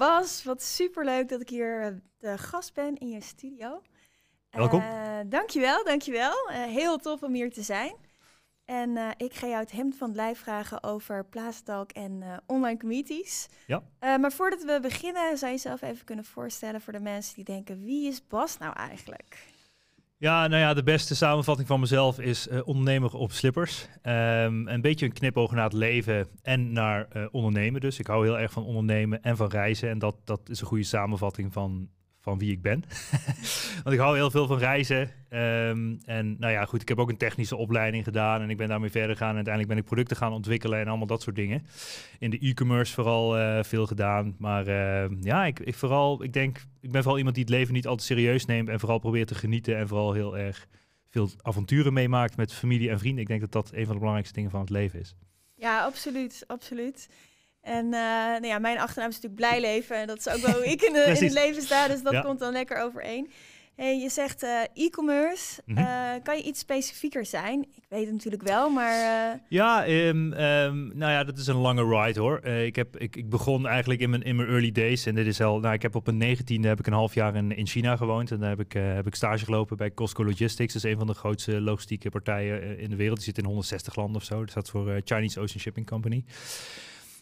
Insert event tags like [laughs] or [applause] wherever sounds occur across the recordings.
Bas, wat superleuk dat ik hier eh, de gast ben in je studio. Welkom. Uh, dankjewel, dankjewel. Uh, heel tof om hier te zijn. En uh, ik ga jou het hemd van het lijf vragen over Plaastalk en online communities. Ja. maar voordat we beginnen, zou je jezelf even kunnen voorstellen voor de mensen die denken, wie is Bas nou eigenlijk? Ja, nou ja, de beste samenvatting van mezelf is uh, ondernemer op slippers. Um, een beetje een knipoog naar het leven en naar uh, ondernemen. Dus ik hou heel erg van ondernemen en van reizen. En dat, dat is een goede samenvatting van van wie ik ben. [laughs] Want ik hou heel veel van reizen. Um, en nou ja, goed, ik heb ook een technische opleiding gedaan en ik ben daarmee verder gegaan. En uiteindelijk ben ik producten gaan ontwikkelen en allemaal dat soort dingen. In de e-commerce vooral uh, veel gedaan. Maar uh, ja, ik, ik, vooral, ik denk, ik ben vooral iemand die het leven niet altijd serieus neemt en vooral probeert te genieten en vooral heel erg veel avonturen meemaakt met familie en vrienden. Ik denk dat dat een van de belangrijkste dingen van het leven is. Ja, absoluut, absoluut. En uh, nou ja, mijn achternaam is natuurlijk Blijleven. En dat is ook wel hoe ik in, [laughs] de, in het leven sta. Dus dat ja. komt dan lekker overeen. Hey, je zegt uh, e-commerce. Mm -hmm. uh, kan je iets specifieker zijn? Ik weet het natuurlijk wel, maar... Ja, um, um, nou ja, dat is een lange ride hoor. ik, heb, ik, ik begon eigenlijk in mijn, in mijn early days. En dit is al... Nou, ik heb op een negentiende heb ik een half jaar in, in China gewoond. En daar heb ik, heb ik stage gelopen bij Costco Logistics. Dat is een van de grootste logistieke partijen in de wereld. Die zit in 160 landen of zo. Dat staat voor Chinese Ocean Shipping Company.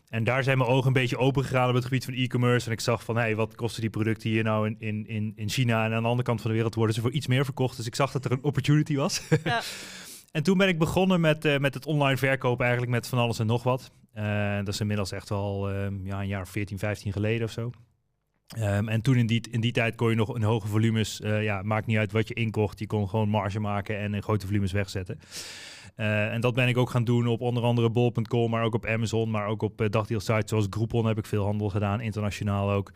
En daar zijn mijn ogen een beetje open gegaan op het gebied van e-commerce. En ik zag van, hé, hey, wat kosten die producten hier nou in, in, in China? En aan de andere kant van de wereld worden ze voor iets meer verkocht. Dus ik zag dat er een opportunity was. Ja. [laughs] en toen ben ik begonnen met, uh, met het online verkopen eigenlijk met van alles en nog wat. Uh, dat is inmiddels echt wel uh, ja, een jaar 14, 15 geleden of zo. Um, en toen in die, in die tijd kon je nog in hoge volumes, uh, ja, maakt niet uit wat je inkocht. Je kon gewoon marge maken en in grote volumes wegzetten. Uh, en dat ben ik ook gaan doen op onder andere bol.com, maar ook op Amazon, maar ook op uh, dagdeelsites zoals Groupon heb ik veel handel gedaan, internationaal ook.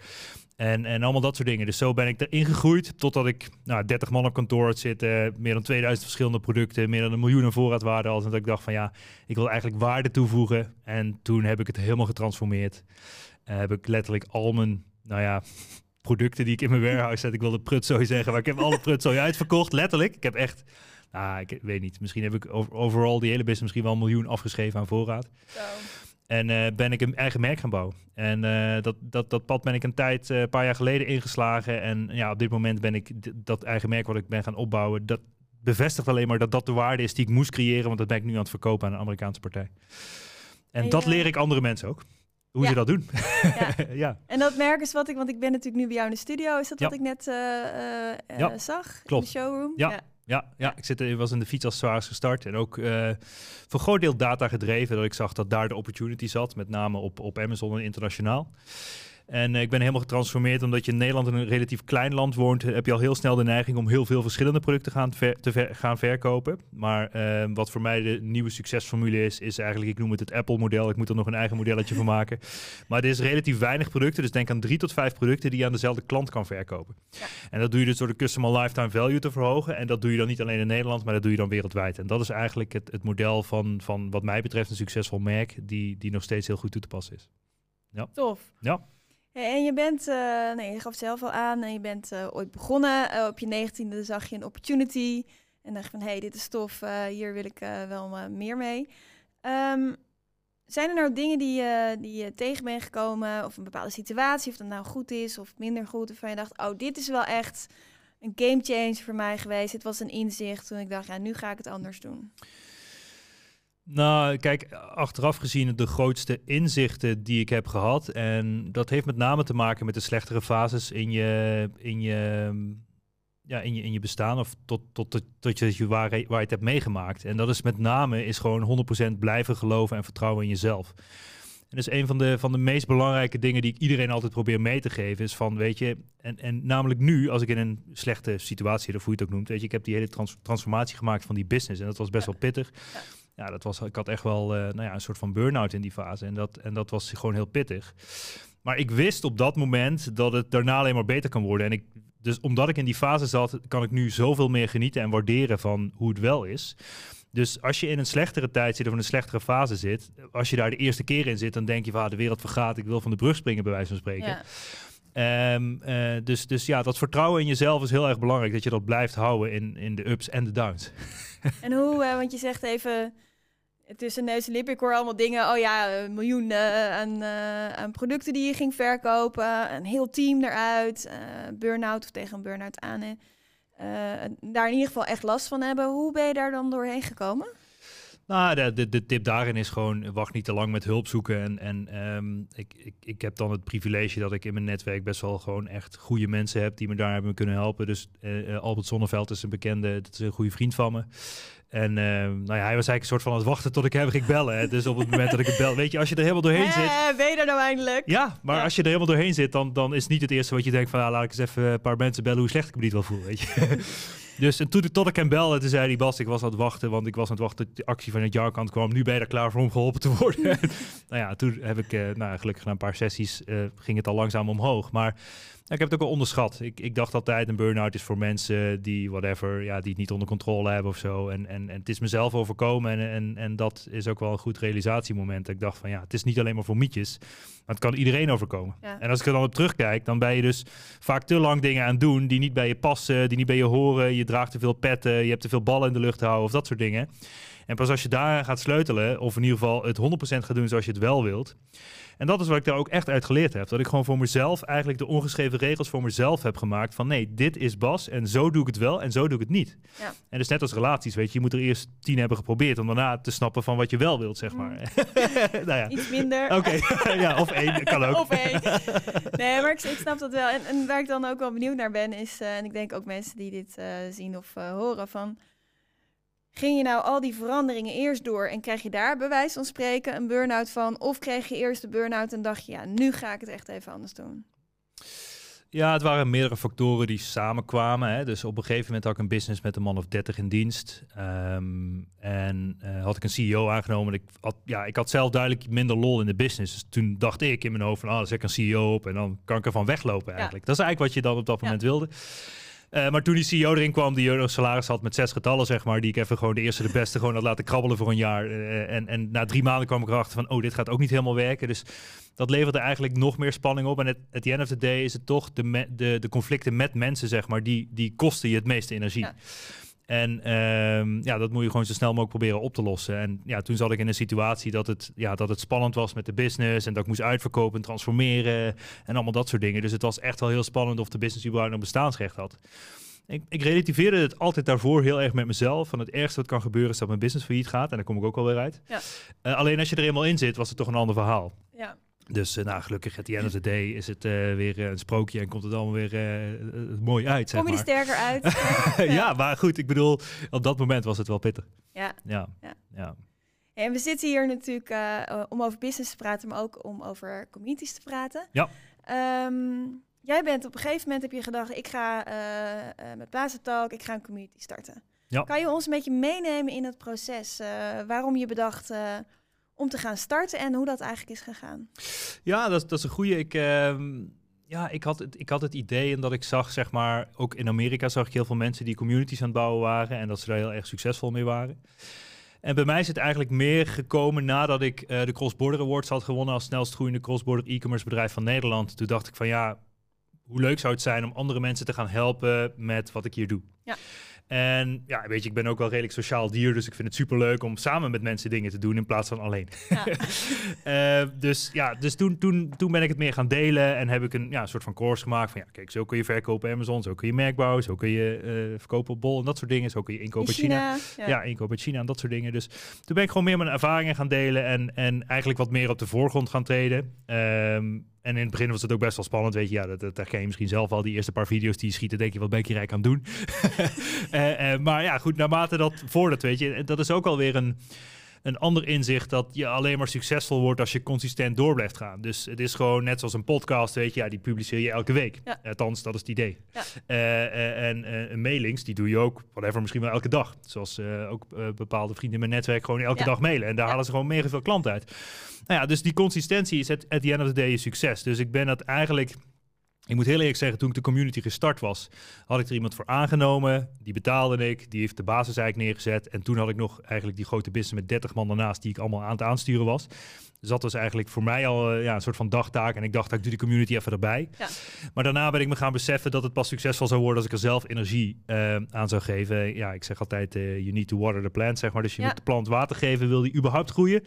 En, en allemaal dat soort dingen. Dus zo ben ik erin gegroeid totdat ik nou, 30 man op kantoor zit, uh, meer dan 2000 verschillende producten, meer dan een miljoen aan voorraadwaarde. Als en dat ik dacht van ja, ik wil eigenlijk waarde toevoegen. En toen heb ik het helemaal getransformeerd. heb ik letterlijk al mijn nou ja, producten die ik in mijn warehouse zet. Ik wil de prutzooi zeggen, maar ik heb alle prutzooi uitverkocht, letterlijk. Ik heb echt, nou, ik weet niet, misschien heb ik overal die hele business misschien wel een miljoen afgeschreven aan voorraad. Zo. En uh, ben ik een eigen merk gaan bouwen. En uh, dat, dat, dat pad ben ik een tijd, een uh, paar jaar geleden ingeslagen. En ja, op dit moment ben ik dat eigen merk wat ik ben gaan opbouwen, dat bevestigt alleen maar dat dat de waarde is die ik moest creëren, want dat ben ik nu aan het verkopen aan een Amerikaanse partij. En, en dat leer ik andere mensen ook hoe ja. ze dat doen. Ja. [laughs] ja. En dat merk is wat ik, want ik ben natuurlijk nu bij jou in de studio. Is dat wat ik net uh, uh, ja. zag? Klopt. In de showroom? Ja. Ja, ja, ik zit, was in de fiets als zwaar gestart en ook uh, voor groot deel data gedreven. Dat ik zag dat daar de opportunity zat, met name op, op Amazon en internationaal. En uh, ik ben helemaal getransformeerd omdat je in Nederland in een relatief klein land woont. Heb je al heel snel de neiging om heel veel verschillende producten gaan ver, te ver, gaan verkopen. Maar uh, wat voor mij de nieuwe succesformule is, is eigenlijk, ik noem het het Apple-model. Ik moet er nog een eigen modelletje van maken. [laughs] Maar er is relatief weinig producten. Dus denk aan drie tot vijf producten die je aan dezelfde klant kan verkopen. Ja. En dat doe je dus door de customer lifetime value te verhogen. En dat doe je dan niet alleen in Nederland, maar dat doe je dan wereldwijd. En dat is eigenlijk het, het model van, van wat mij betreft een succesvol merk, die, die nog steeds heel goed toe te passen is. Ja. Tof. Ja. En je bent, uh, nee, je gaf het zelf al aan, en je bent uh, ooit begonnen. Uh, op je negentiende zag je een opportunity. En dacht van, hé, hey, dit is tof, hier wil ik wel meer mee. Um, zijn er nou dingen die, die je tegen bent gekomen, of een bepaalde situatie, of dat nou goed is of minder goed, waarvan je dacht, oh, dit is wel echt een game changer voor mij geweest. Dit was een inzicht toen ik dacht, ja, nu ga ik het anders doen. Nou, kijk, achteraf gezien de grootste inzichten die ik heb gehad. En dat heeft met name te maken met de slechtere fases in je, in je, ja, in je, in je bestaan. Of tot, tot, tot, tot je, waar, waar je het hebt meegemaakt. En dat is met name is gewoon 100% blijven geloven en vertrouwen in jezelf. En dat is een van de, van de meest belangrijke dingen die ik iedereen altijd probeer mee te geven. Is van, weet je, en, en namelijk nu, als ik in een slechte situatie, of hoe je het ook noemt, weet je, ik heb die hele trans transformatie gemaakt van die business. En dat was best wel pittig. Ja. Ja. dat was, ik had echt wel uh, nou ja, een soort van burn-out in die fase. En dat, en dat was gewoon heel pittig. Maar ik wist op dat moment dat het daarna alleen maar beter kan worden. En ik, dus omdat ik in die fase zat, kan ik nu zoveel meer genieten en waarderen van hoe het wel is. Dus als je in een slechtere tijd zit of in een slechtere fase zit, als je daar de eerste keer in zit, dan denk je van ah, de wereld vergaat, ik wil van de brug springen bij wijze van spreken. Um, uh, dus, dus ja, dat vertrouwen in jezelf is heel erg belangrijk, dat je dat blijft houden in, in de ups en de downs. [laughs] En hoe, uh, want je zegt even tussen neus en lippen, ik hoor allemaal dingen, oh ja, een miljoen uh, aan, producten die je ging verkopen, een heel team eruit, burn-out of tegen een burn-out aan. Eh, daar in ieder geval echt last van hebben. Hoe ben je daar dan doorheen gekomen? Nou, de, de, de, tip daarin is gewoon wacht niet te lang met hulp zoeken. En, en um, ik, ik, ik heb dan het privilege dat ik in mijn netwerk best wel gewoon echt goede mensen heb die me daar hebben kunnen helpen. Dus uh, Albert Zonneveld is een bekende, dat is een goede vriend van me. En uh, nou ja, hij was eigenlijk een soort van aan het wachten tot ik hem ging bellen. Hè. Dus op het moment dat ik het bel, weet je, als je er helemaal doorheen zit. Eh, ben je er nou eindelijk? Ja, maar als je er helemaal doorheen zit, dan, dan is het niet het eerste wat je denkt van, ah, laat ik eens even een paar mensen bellen hoe slecht ik me niet wel voel, weet je. [laughs] dus en toen, tot ik hem belde, toen zei hij, Bas, ik was aan het wachten, want ik was aan het wachten dat de actie van het jaarkant kwam. Nu ben je er klaar voor om geholpen te worden. [laughs] nou ja, toen heb ik, uh, nou gelukkig na een paar sessies, uh, ging het al langzaam omhoog. Maar ik heb het ook wel onderschat. Ik, ik dacht altijd een burn-out is voor mensen die whatever, ja, die het niet onder controle hebben of zo. En, en, en het is mezelf overkomen en, en, en dat is ook wel een goed realisatiemoment. Ik dacht van ja, het is niet alleen maar voor mietjes, maar het kan iedereen overkomen. En als ik er dan op terugkijk, dan ben je dus vaak te lang dingen aan het doen die niet bij je passen, die niet bij je horen. Je draagt te veel petten, je hebt te veel ballen in de lucht houden of dat soort dingen. En pas als je daar gaat sleutelen, of in ieder geval het 100% gaat doen zoals je het wel wilt, en dat is wat ik daar ook echt uit geleerd heb. Dat ik gewoon voor mezelf eigenlijk de ongeschreven regels voor mezelf heb gemaakt. Van nee, dit is Bas en zo doe ik het wel en zo doe ik het niet. Ja. En dus net als relaties, weet je, je moet er eerst tien hebben geprobeerd om daarna te snappen van wat je wel wilt, zeg maar. Mm. [laughs] nou ja. Iets minder. Oké, [laughs] ja, of één, kan ook. of één. [laughs] Nee, maar ik, snap dat wel. En, en, waar ik dan ook wel benieuwd naar ben, is, uh, en ik denk ook mensen die dit uh, zien of uh, horen, van Ging je nou al die veranderingen eerst door en krijg je daar bij wijze van spreken een burn-out van? Of kreeg je eerst de burn-out en dacht je, ja, nu ga ik het echt even anders doen? Ja, het waren meerdere factoren die samenkwamen. Hè. Dus op een gegeven moment had ik een business met een man of 30 in dienst. Um, en uh, had ik een CEO aangenomen. Ik had, ja, ik had zelf duidelijk minder lol in de business. Dus toen dacht ik in mijn hoofd van, ah, dan zet ik een CEO op en dan kan ik ervan weglopen eigenlijk. Dat is eigenlijk wat je dan op dat moment wilde. Uh, maar toen die CEO erin kwam, die een salaris had met zes getallen, zeg maar, die ik even gewoon de eerste, de beste gewoon had laten krabbelen voor een jaar. Uh, en, en na drie maanden kwam ik erachter van, oh, dit gaat ook niet helemaal werken. Dus dat leverde eigenlijk nog meer spanning op. En at the end of the day is het toch de, de, de conflicten met mensen, zeg maar, die, die kosten je het meeste energie. Ja. En um, ja, dat moet je gewoon zo snel mogelijk proberen op te lossen. En ja, toen zat ik in een situatie dat het, ja, dat het spannend was met de business. En dat ik moest uitverkopen en transformeren. En allemaal dat soort dingen. Dus het was echt wel heel spannend of de business überhaupt nog bestaansrecht had. Ik, ik relativeerde het altijd daarvoor heel erg met mezelf. Van het ergste wat kan gebeuren is dat mijn business failliet gaat. En daar kom ik ook alweer uit. Ja. Uh, alleen als je er eenmaal in zit, was het toch een ander verhaal. Ja. Dus uh, nou, gelukkig, at the end of the day is het uh, weer een sprookje en komt het allemaal weer uh, mooi uit. Kom je er sterker uit? ja. [laughs] ja. maar goed, ik bedoel, op dat moment was het wel pittig. Ja. Ja. ja. ja. En we zitten hier natuurlijk om over business te praten, maar ook om over communities te praten. Ja. Um, jij bent op een gegeven moment heb je gedacht, ik ga met Plaza ik ga een community starten. Ja. Kan je ons een beetje meenemen in het proces? waarom je bedacht om te gaan starten en hoe dat eigenlijk is gegaan. Ja, dat, dat is een goede. Ik, uh, ja, ik, had het, ik had het idee en dat ik zag, zeg maar, ook in Amerika zag ik heel veel mensen die communities aan het bouwen waren en dat ze daar heel erg succesvol mee waren. En bij mij is het eigenlijk meer gekomen nadat ik uh, de Cross Border Awards had gewonnen als snelst groeiende cross-border e-commerce bedrijf van Nederland. Toen dacht ik van ja, hoe leuk zou het zijn om andere mensen te gaan helpen met wat ik hier doe. Ja. En ja, weet je, ik ben ook wel redelijk sociaal dier, dus ik vind het superleuk om samen met mensen dingen te doen in plaats van alleen. Ja. [laughs] Eh, dus ja, dus toen, toen, toen ben ik het meer gaan delen en heb ik een ja, soort van course gemaakt van ja, kijk, zo kun je verkopen op Amazon, zo kun je merk bouwen, zo kun je eh, verkopen op Bol en dat soort dingen, zo kun je inkopen In in China. China. Ja. inkoop uit China en dat soort dingen. Dus toen ben ik gewoon meer mijn ervaringen gaan delen en, en eigenlijk wat meer op de voorgrond gaan treden. Ehm, en in het begin was het ook best wel spannend, weet je. Ja, dat, dat herken je misschien zelf al. Die eerste paar video's die je schieten, denk je, wat ben ik hier aan doen? [laughs] Eh, eh, maar ja, goed, naarmate dat voordat, weet je. Dat is ook alweer een, een ander inzicht dat je alleen maar succesvol wordt als je consistent door blijft gaan. Dus het is gewoon net zoals een podcast, weet je. Ja, die publiceer je elke week. Ja. Althans, dat is het idee. Ja. Eh, eh, en eh, mailings, die doe je ook, whatever, misschien wel elke dag. Zoals eh, ook eh, bepaalde vrienden in mijn netwerk gewoon elke Ja. dag mailen. En daar halen ze gewoon mega veel klanten uit. Nou ja, dus die consistentie is at, at the end of the day je succes. Dus ik ben dat eigenlijk... Ik moet heel eerlijk zeggen, toen ik de community gestart was, had ik er iemand voor aangenomen. Die betaalde ik, die heeft de basis eigenlijk neergezet. En toen had ik nog eigenlijk die grote business met 30 man daarnaast, die ik allemaal aan het aansturen was. Dus dat was eigenlijk voor mij al eh, ja, een soort van dagtaak. En ik dacht, ik doe die community even erbij. Ja. Maar daarna ben ik me gaan beseffen dat het pas succesvol zou worden als ik er zelf energie eh, aan zou geven. Ja, ik zeg altijd, eh you need to water the plant, zeg maar. Dus je Ja. moet de plant water geven, wil die überhaupt groeien.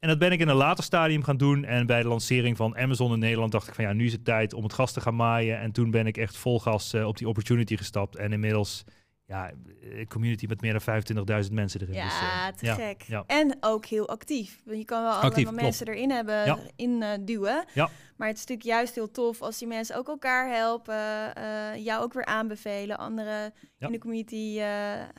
En dat ben ik in een later stadium gaan doen. En bij de lancering van Amazon in Nederland dacht ik van ja, nu is het tijd om het gas te gaan maaien. En toen ben ik echt vol gas eh, op die opportunity gestapt. En inmiddels, ja, een community met meer dan 25.000 mensen erin. Ja, Dus, eh, te ja, gek. ja. En ook heel actief. Want je kan wel Actief, allemaal klopt. mensen erin hebben, Ja. in eh, duwen. Ja. Maar het is natuurlijk juist heel tof als die mensen ook elkaar helpen, eh, jou ook weer aanbevelen, anderen Ja. in de community eh,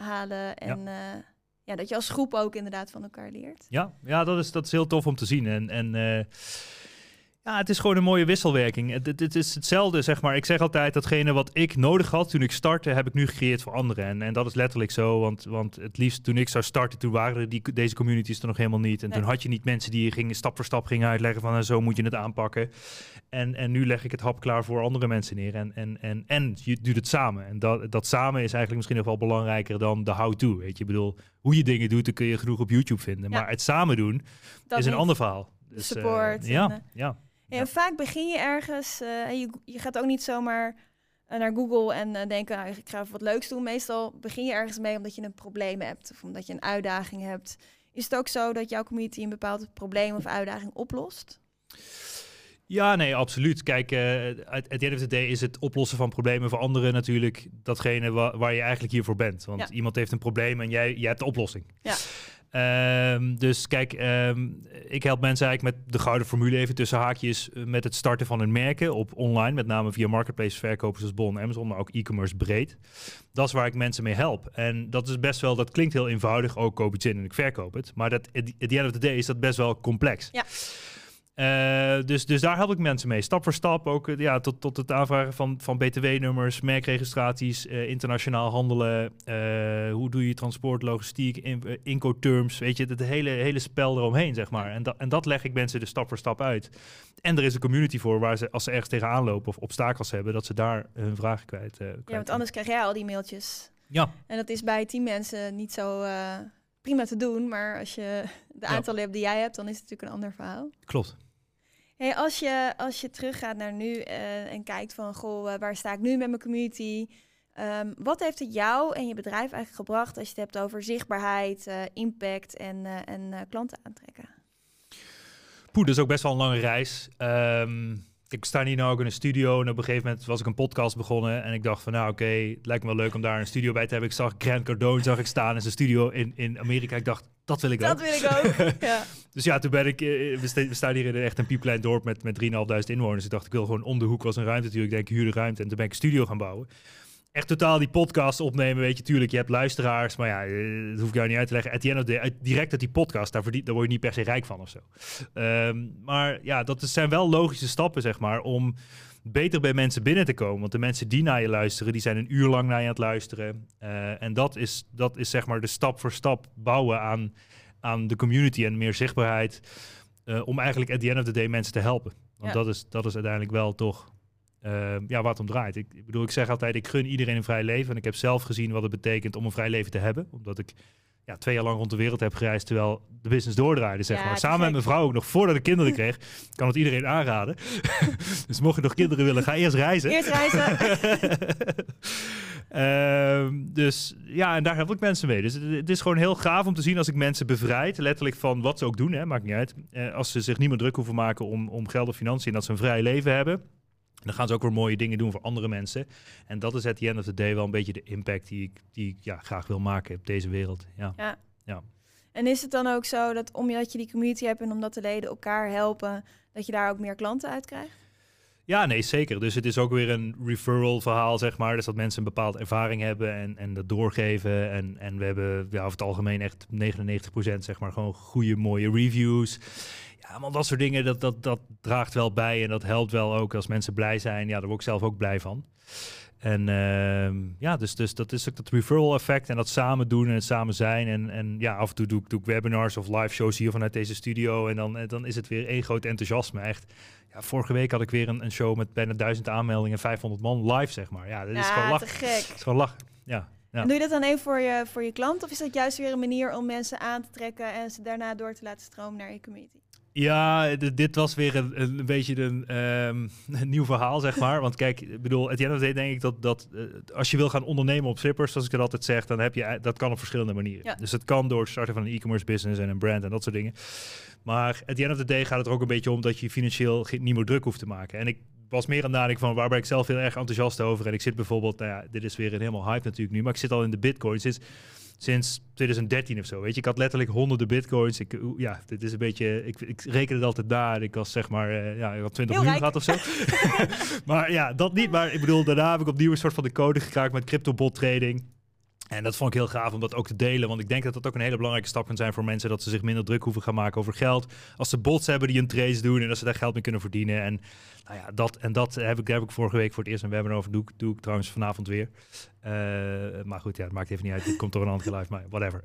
halen. En ja. Ja, dat je als groep ook inderdaad van elkaar leert. Ja, ja dat, is, dat is heel tof om te zien. En, en eh, ja, het is gewoon een mooie wisselwerking. Het, het, het is hetzelfde, zeg maar. Ik zeg altijd, datgene wat ik nodig had toen ik startte, heb ik nu gecreëerd voor anderen. En, en dat is letterlijk zo, want, want het liefst toen ik zou starten, toen waren die, deze communities er nog helemaal niet. En Nee. toen had je niet mensen die je gingen, stap voor stap gingen uitleggen van, eh, zo moet je het aanpakken. En, en nu leg ik het hap klaar voor andere mensen neer. En, en, en, en je doet het samen. En dat, dat samen is eigenlijk misschien nog wel belangrijker dan de how-to. Weet je, ik bedoel, hoe je dingen doet, dan kun je genoeg op YouTube vinden. Ja. Maar het samen doen Dat is een niet. ander verhaal. Dus, eh, support ja, eh, ja. Ja, en vaak begin je ergens, eh, en je, je gaat ook niet zomaar eh, naar Google en eh, denken, nou, ik ga even wat leuks doen. Meestal begin je ergens mee omdat je een probleem hebt of omdat je een uitdaging hebt. Is het ook zo dat jouw community een bepaald probleem of uitdaging oplost? Ja, nee, absoluut. Kijk, at the end of the day is het oplossen van problemen voor anderen natuurlijk datgene wa- waar je eigenlijk hiervoor bent. Want Ja. iemand heeft een probleem en jij, jij hebt de oplossing. Ja. Ehm, dus kijk, ehm, ik help mensen eigenlijk met de gouden formule even tussen haakjes eh, met het starten van hun merken op online, met name via marketplace verkopers zoals Bol en Amazon, maar ook e-commerce breed. Dat is waar ik mensen mee help. En dat is best wel, dat klinkt heel eenvoudig, ook koop iets in en ik verkoop het. Maar dat, at the end of the day is dat best wel complex. Ja. Eh, dus, dus daar help ik mensen mee. Stap voor stap ook eh, ja, tot, tot het aanvragen van, van btw-nummers, merkregistraties, eh, internationaal handelen. hoe doe je transport, logistiek, in, incoterms. Weet je, het hele, hele spel eromheen, zeg maar. En, dat en dat leg ik mensen dus stap voor stap uit. En er is een community voor waar ze, als ze ergens tegenaan lopen of obstakels hebben, dat ze daar hun vragen kwijt, kwijt Ja, want anders krijg jij al die mailtjes. Ja, En dat is bij tien mensen niet zo prima te doen. Maar als je de aantallen hebt die jij hebt, dan is het natuurlijk een ander verhaal. klopt. Hey, als, je, als je teruggaat naar nu eh, en kijkt van, goh, eh, waar sta ik nu met mijn community? Ehm, wat heeft het jou en je bedrijf eigenlijk gebracht als je het hebt over zichtbaarheid, eh, impact en, en klanten aantrekken? Poeh, dat is ook best wel een lange reis. Ehm, ik sta hier nou ook in een studio en op een gegeven moment was ik een podcast begonnen en ik dacht van nou oké, het lijkt me wel leuk om daar een studio bij te hebben. Ik zag Grant Cardone zag ik staan in zijn studio in, in Amerika. Ik dacht, dat wil ik Dat ook. wil ik ook. [laughs] ja. Dus ja, toen ben ik, eh, we, sta- we staan hier in echt een piepklein dorp met, met 3.500 inwoners. Ik dacht, ik wil gewoon om de hoek was een ruimte natuurlijk. Ik denk, huur de ruimte. En toen ben ik een studio gaan bouwen. Echt totaal die podcast opnemen, weet je. Tuurlijk, je hebt luisteraars, maar ja, eh, dat hoef ik jou niet uit te leggen. At the end of the day, direct uit die podcast, daar, verdien, daar word je niet per se rijk van of zo. Ehm, maar ja, dat zijn wel logische stappen, zeg maar, om beter bij mensen binnen te komen. Want de mensen die naar je luisteren, die zijn een uur lang naar je aan het luisteren. Eh, en dat is, dat is zeg maar de stap voor stap bouwen aan, aan de community en meer zichtbaarheid. eh, om eigenlijk at the end of the day mensen te helpen. Want Ja. dat, is, dat is uiteindelijk wel toch eh, ja, waar het om draait. Ik, ik bedoel, ik zeg altijd, ik gun iedereen een vrij leven. En ik heb zelf gezien wat het betekent om een vrij leven te hebben. Omdat ik ja, twee jaar lang rond de wereld heb gereisd, terwijl de business doordraaide, zeg Ja, maar. Samen met mijn vrouw ook nog voordat ik kinderen kreeg. [laughs] kan het iedereen aanraden. [laughs] dus mocht je nog kinderen willen, ga eerst reizen. Eerst reizen. [laughs] Ehm, dus ja, en daar help ik mensen mee. Dus het, het is gewoon heel gaaf om te zien als ik mensen bevrijd, letterlijk van wat ze ook doen, hè, maakt niet uit. Eh, als ze zich niet meer druk hoeven maken om, om geld of financiën en dat ze een vrij leven hebben. Dan gaan ze ook weer mooie dingen doen voor andere mensen. En dat is at the end of the day wel een beetje de impact die ik, die ik ja, graag wil maken op deze wereld. Ja. Ja. Ja. En is het dan ook zo dat omdat je die community hebt en omdat de leden elkaar helpen, dat je daar ook meer klanten uit krijgt? Ja, nee, zeker. Dus het is ook weer een referral verhaal, zeg maar. Dus dat mensen een bepaalde ervaring hebben en, en dat doorgeven. En, en we hebben ja, over het algemeen echt 99% zeg maar gewoon goede, mooie reviews. Ja, maar dat soort dingen, dat, dat, dat draagt wel bij en dat helpt wel ook als mensen blij zijn. Ja, daar word ik zelf ook blij van. En ehm, ja, dus, dus dat is ook dat referral effect en dat samen doen en het samen zijn. En, en ja, af en toe doe ik, doe ik webinars of live shows hier vanuit deze studio. En dan, eh, dan is het weer één groot enthousiasme. Echt. Ja, vorige week had ik weer een, een show met bijna duizend aanmeldingen, 500 man live, zeg maar. Ja, dat is gewoon lachen. gek. Het is gewoon lachen. Ja. Ja. En doe je dat dan even voor je, voor je klant? Of is dat juist weer een manier om mensen aan te trekken en ze daarna door te laten stromen naar je community? Ja, dit was weer een, een, beetje een, ehm, [laughs] een nieuw verhaal, zeg maar. Want kijk, ik bedoel, at the end of the day denk ik dat, dat eh, als je wil gaan ondernemen op slippers, zoals ik het altijd zeg, dan heb je, dat kan op verschillende manieren. Ja. Dus het kan door het starten van een e-commerce business en een brand en dat soort dingen. Maar at the end of the day gaat het er ook een beetje om dat je financieel niet meer druk hoeft te maken. En ik was meer aan het nadenken van waar ben ik zelf heel erg enthousiast over. En ik zit bijvoorbeeld, nou ja, dit is weer een helemaal hype natuurlijk nu, maar ik zit al in de bitcoin sinds, sinds 2013 of zo. Weet je, ik had letterlijk honderden bitcoins. Ik, ja, dit is een beetje, ik, ik reken het altijd na. Ik was zeg maar, eh, ja, ik had 20 Heel miljoen gehad of zo. [laughs] [laughs] maar ja, dat niet. Maar ik bedoel, daarna heb ik opnieuw een soort van de code gekraakt met cryptobot trading. En dat vond ik heel gaaf om dat ook te delen. Want ik denk dat dat ook een hele belangrijke stap kan zijn voor mensen. Dat ze zich minder druk hoeven gaan maken over geld. Als ze bots hebben die een trades doen en dat ze daar geld mee kunnen verdienen. En nou ja, dat, en dat heb ik, daar heb ik vorige week voor het eerst een webinar over. Doe, doe ik trouwens vanavond weer. Eh, maar goed, ja, het maakt even niet uit. Dit komt door een andere live, maar whatever.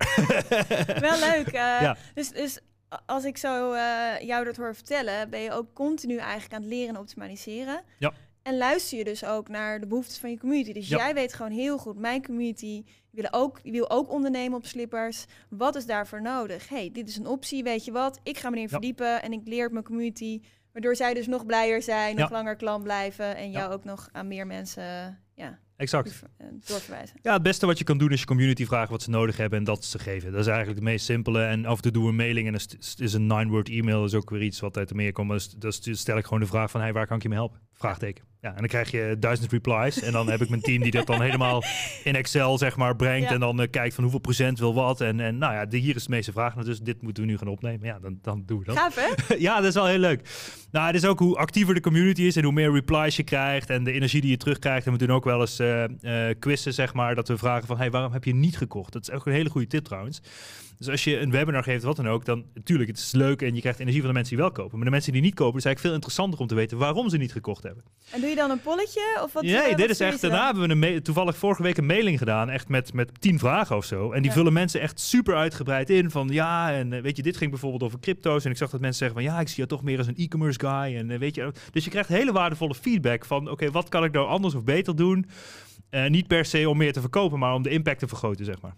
[laughs] Wel leuk. eh, Ja. dus, dus als ik zo eh, jou dat hoor vertellen, ben je ook continu eigenlijk aan het leren en optimaliseren. Ja. En luister je dus ook naar de behoeftes van je community. Dus Ja. jij weet gewoon heel goed, mijn community wil ook, wil ook ondernemen op slippers. Wat is daarvoor nodig? hey, dit is een optie, weet je wat? Ik ga me erin Ja. verdiepen en ik leer op mijn community. Waardoor zij dus nog blijer zijn, nog langer klant blijven. En jou ook nog aan meer mensen ja, exact. eh, doorverwijzen. Ja, het beste wat je kan doen is je community vragen wat ze nodig hebben en dat ze geven. Dat is eigenlijk het meest simpele. En af en toe doen we een mailing en st- is een nine-word e-mail. Is ook weer iets wat uit Amerika komt. Dus, dus dus stel ik gewoon de vraag van, hey, waar kan ik je mee helpen? Vraagteken. Ja, en dan krijg je duizend replies. En dan heb ik mijn team die dat dan helemaal in Excel zeg maar brengt. Ja. En dan eh, kijkt van hoeveel procent wil wat. En, en nou ja, de, hier is de meeste vraag. Dus dit moeten we nu gaan opnemen. Ja, dan, dan doen we dat. Gaaf hè? [laughs] ja, dat is wel heel leuk. Nou, het is ook hoe actiever de community is en hoe meer replies je krijgt en de energie die je terugkrijgt. En we doen ook wel eens eh eh, quizzen, zeg maar, dat we vragen van, hey, waarom heb je niet gekocht? Dat is ook een hele goede tip trouwens. Dus als je een webinar geeft, wat dan ook, dan natuurlijk, het is leuk en je krijgt energie van de mensen die wel kopen. Maar de mensen die niet kopen, is eigenlijk veel interessanter om te weten waarom ze niet gekocht hebben. En doe je dan een polletje? Of wat, nee, eh, dit is echt. Daarna hebben we een toevallig vorige week een mailing gedaan, echt met, met tien vragen of zo. En die Ja. vullen mensen echt super uitgebreid in. Van ja, en eh, weet je, dit ging bijvoorbeeld over crypto's. En ik zag dat mensen zeggen van ja, ik zie je toch meer als een e-commerce guy. En eh, weet je, dus je krijgt hele waardevolle feedback van oké, wat kan ik nou anders of beter doen? Niet per se om meer te verkopen, maar om de impact te vergroten, zeg maar.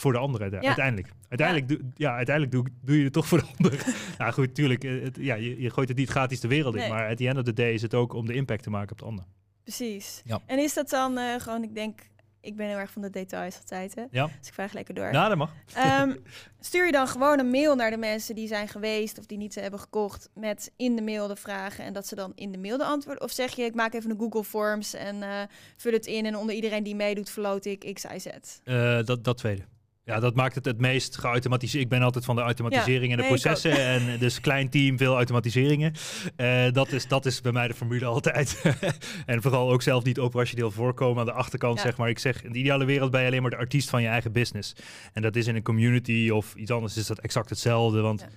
Voor de anderen Ja. uiteindelijk. Uiteindelijk, doe, ja, uiteindelijk doe, doe je het toch voor de anderen. [laughs] nou goed, tuurlijk, eh, het, ja, je, je gooit het niet gratis de wereld in. Nee. Maar at the end of the day is het ook om de impact te maken op de ander. Precies. Ja. En is dat dan eh, gewoon, ik denk, ik ben heel erg van de details altijd, hè? Ja. Dus ik vraag lekker door. Nou, dat mag. Ehm, [laughs] stuur je dan gewoon een mail naar de mensen die zijn geweest of die niet hebben gekocht met in de mail de vragen en dat ze dan in de mail de antwoorden? Of zeg je, ik maak even een Google Forms en eh, vul het in en onder iedereen die meedoet verloot ik X, Y, Z. Eh, dat, dat tweede. Ja, dat maakt het het meest geautomatiseerd. Ik ben altijd van de automatisering en de nee, processen. En dus klein team, veel automatiseringen. Eh, dat, is, dat is bij mij de formule altijd. [laughs] en vooral ook zelf niet operationeel voorkomen aan de achterkant, Ja. zeg maar. Ik zeg, in de ideale wereld ben je alleen maar de artiest van je eigen business. En dat is in een community of iets anders is dat exact hetzelfde. Want Ja.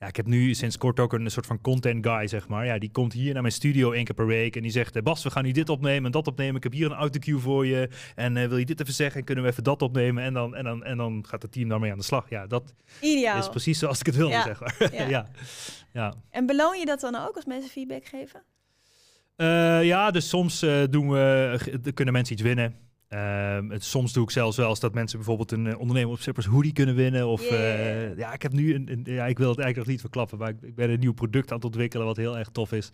Ja. ik heb nu sinds kort ook een soort van content guy, zeg maar. Ja, die komt hier naar mijn studio één keer per week. En die zegt, eh, Bas, we gaan nu dit opnemen en dat opnemen. Ik heb hier een autocue voor je. En eh, wil je dit even zeggen? En kunnen we even dat opnemen? En dan, en dan, en dan gaat het team daarmee aan de slag. Ja, dat Ideaal. is precies zoals ik het wilde, Ja. zeg maar. Ja. [laughs] ja. Ja. En beloon je dat dan ook als mensen feedback geven? Eh, ja, dus soms doen we, kunnen mensen iets winnen. Ehm, het, soms doe ik zelfs wel eens dat mensen bijvoorbeeld een uh, ondernemer op Zippers hoodie kunnen winnen. Of Yeah. ja, ik heb nu een, een- ja, ik wil het eigenlijk nog niet verklappen, maar ik, ik ben een nieuw product aan het ontwikkelen wat heel erg tof is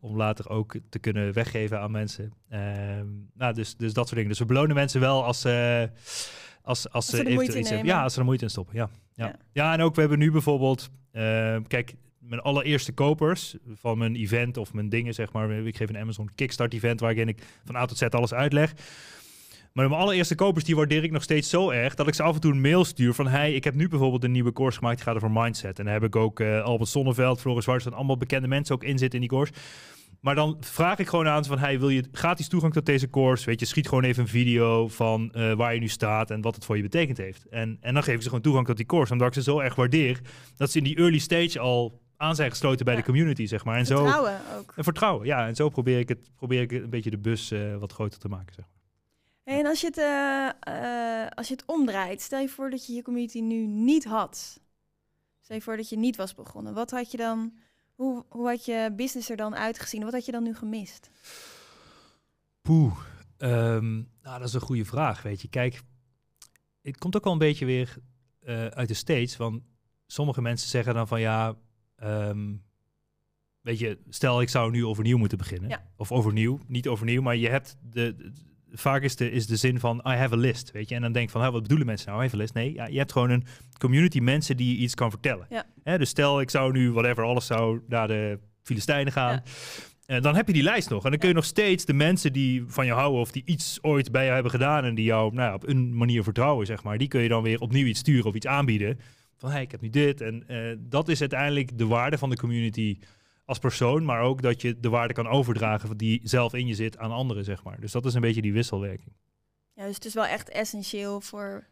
om later ook te kunnen weggeven aan mensen. Ehm, nou, dus, dus dat soort dingen. Dus we belonen mensen wel als, eh als, als, ze moeite iets. Ja, als ze er moeite in stoppen. Ja, ja. Ja. ja. en ook we hebben nu bijvoorbeeld, ehm, kijk, mijn allereerste kopers van mijn event of mijn dingen, zeg maar. Ik geef een Amazon Kickstart event waarin ik van A tot Z alles uitleg. Maar mijn allereerste kopers, die waardeer ik nog steeds zo erg dat ik ze af en toe een mail stuur van hey, ik heb nu bijvoorbeeld een nieuwe course gemaakt, die gaat over mindset. En daar heb ik ook eh, Albert Sonneveld, Floris Wars, en allemaal bekende mensen ook in zitten in die course. Maar dan vraag ik gewoon aan ze van, hey, wil je gratis toegang tot deze course? Weet je, schiet gewoon even een video van eh, waar je nu staat en wat het voor je betekend heeft. En, en dan geef ik ze gewoon toegang tot die course, omdat ik ze zo erg waardeer dat ze in die early stage al aan zijn gesloten bij Ja. de community, zeg maar. En zo Vertrouwen ook. en vertrouwen, ja. En zo probeer ik het, probeer ik een beetje de bus eh, wat groter te maken, zeg maar. En als je, het, eh, eh, als je het omdraait, stel je voor dat je je community nu niet had. Stel je voor dat je niet was begonnen. Wat had je dan, hoe, hoe had je business er dan uitgezien? Wat had je dan nu gemist? Poeh, ehm, nou, dat is een goede vraag, weet je. Kijk, het komt ook wel een beetje weer eh, uit de States, want sommige mensen zeggen dan van ja, ehm, weet je, stel ik zou nu overnieuw moeten beginnen. Ja. Of overnieuw, niet overnieuw, maar je hebt de, de- vaak is de, is de zin van I have a list, weet je. En dan denk ik van, hè, wat bedoelen mensen nou, I have a list? Nee, ja, je hebt gewoon een community mensen die je iets kan vertellen. Ja. Hè, dus stel ik zou nu, whatever, alles zou naar de Filistijnen gaan. Ja. En dan heb je die lijst nog. En dan kun je nog steeds de mensen die van je houden of die iets ooit bij jou hebben gedaan en die jou nou ja, op een manier vertrouwen, zeg maar, die kun je dan weer opnieuw iets sturen of iets aanbieden. Van hey, ik heb nu dit. En eh, dat is uiteindelijk de waarde van de community als persoon, maar ook dat je de waarde kan overdragen die zelf in je zit aan anderen, zeg maar. Dus dat is een beetje die wisselwerking. Ja, dus het is wel echt essentieel voor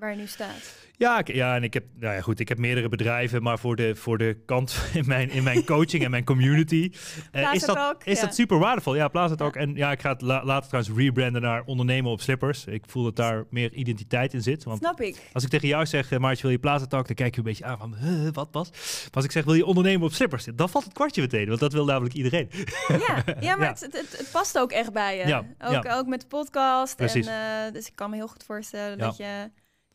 waar je nu staat. Ja, ik, ja, en ik heb, nou ja, goed, ik heb meerdere bedrijven, maar voor de, voor de kant [laughs] in mijn, in mijn coaching en mijn community eh, is, dat, is ja. dat super waardevol. Ja, Plaza Talk. Ja. En ja, ik ga het la- later trouwens rebranden naar ondernemen op slippers. Ik voel dat daar meer identiteit in zit. Want Snap ik. als ik tegen jou zeg, uh, Maartje, wil je Plaza Talk? Dan kijk je een beetje aan van, huh, wat was? Maar als ik zeg, wil je ondernemen op slippers? Dan valt het kwartje meteen, want dat wil namelijk iedereen. Ja, [laughs] ja maar. Het, het, het, het past ook echt bij je. Ja, Ook, ja. ook met de podcast. Precies. En, eh, dus ik kan me heel goed voorstellen dat je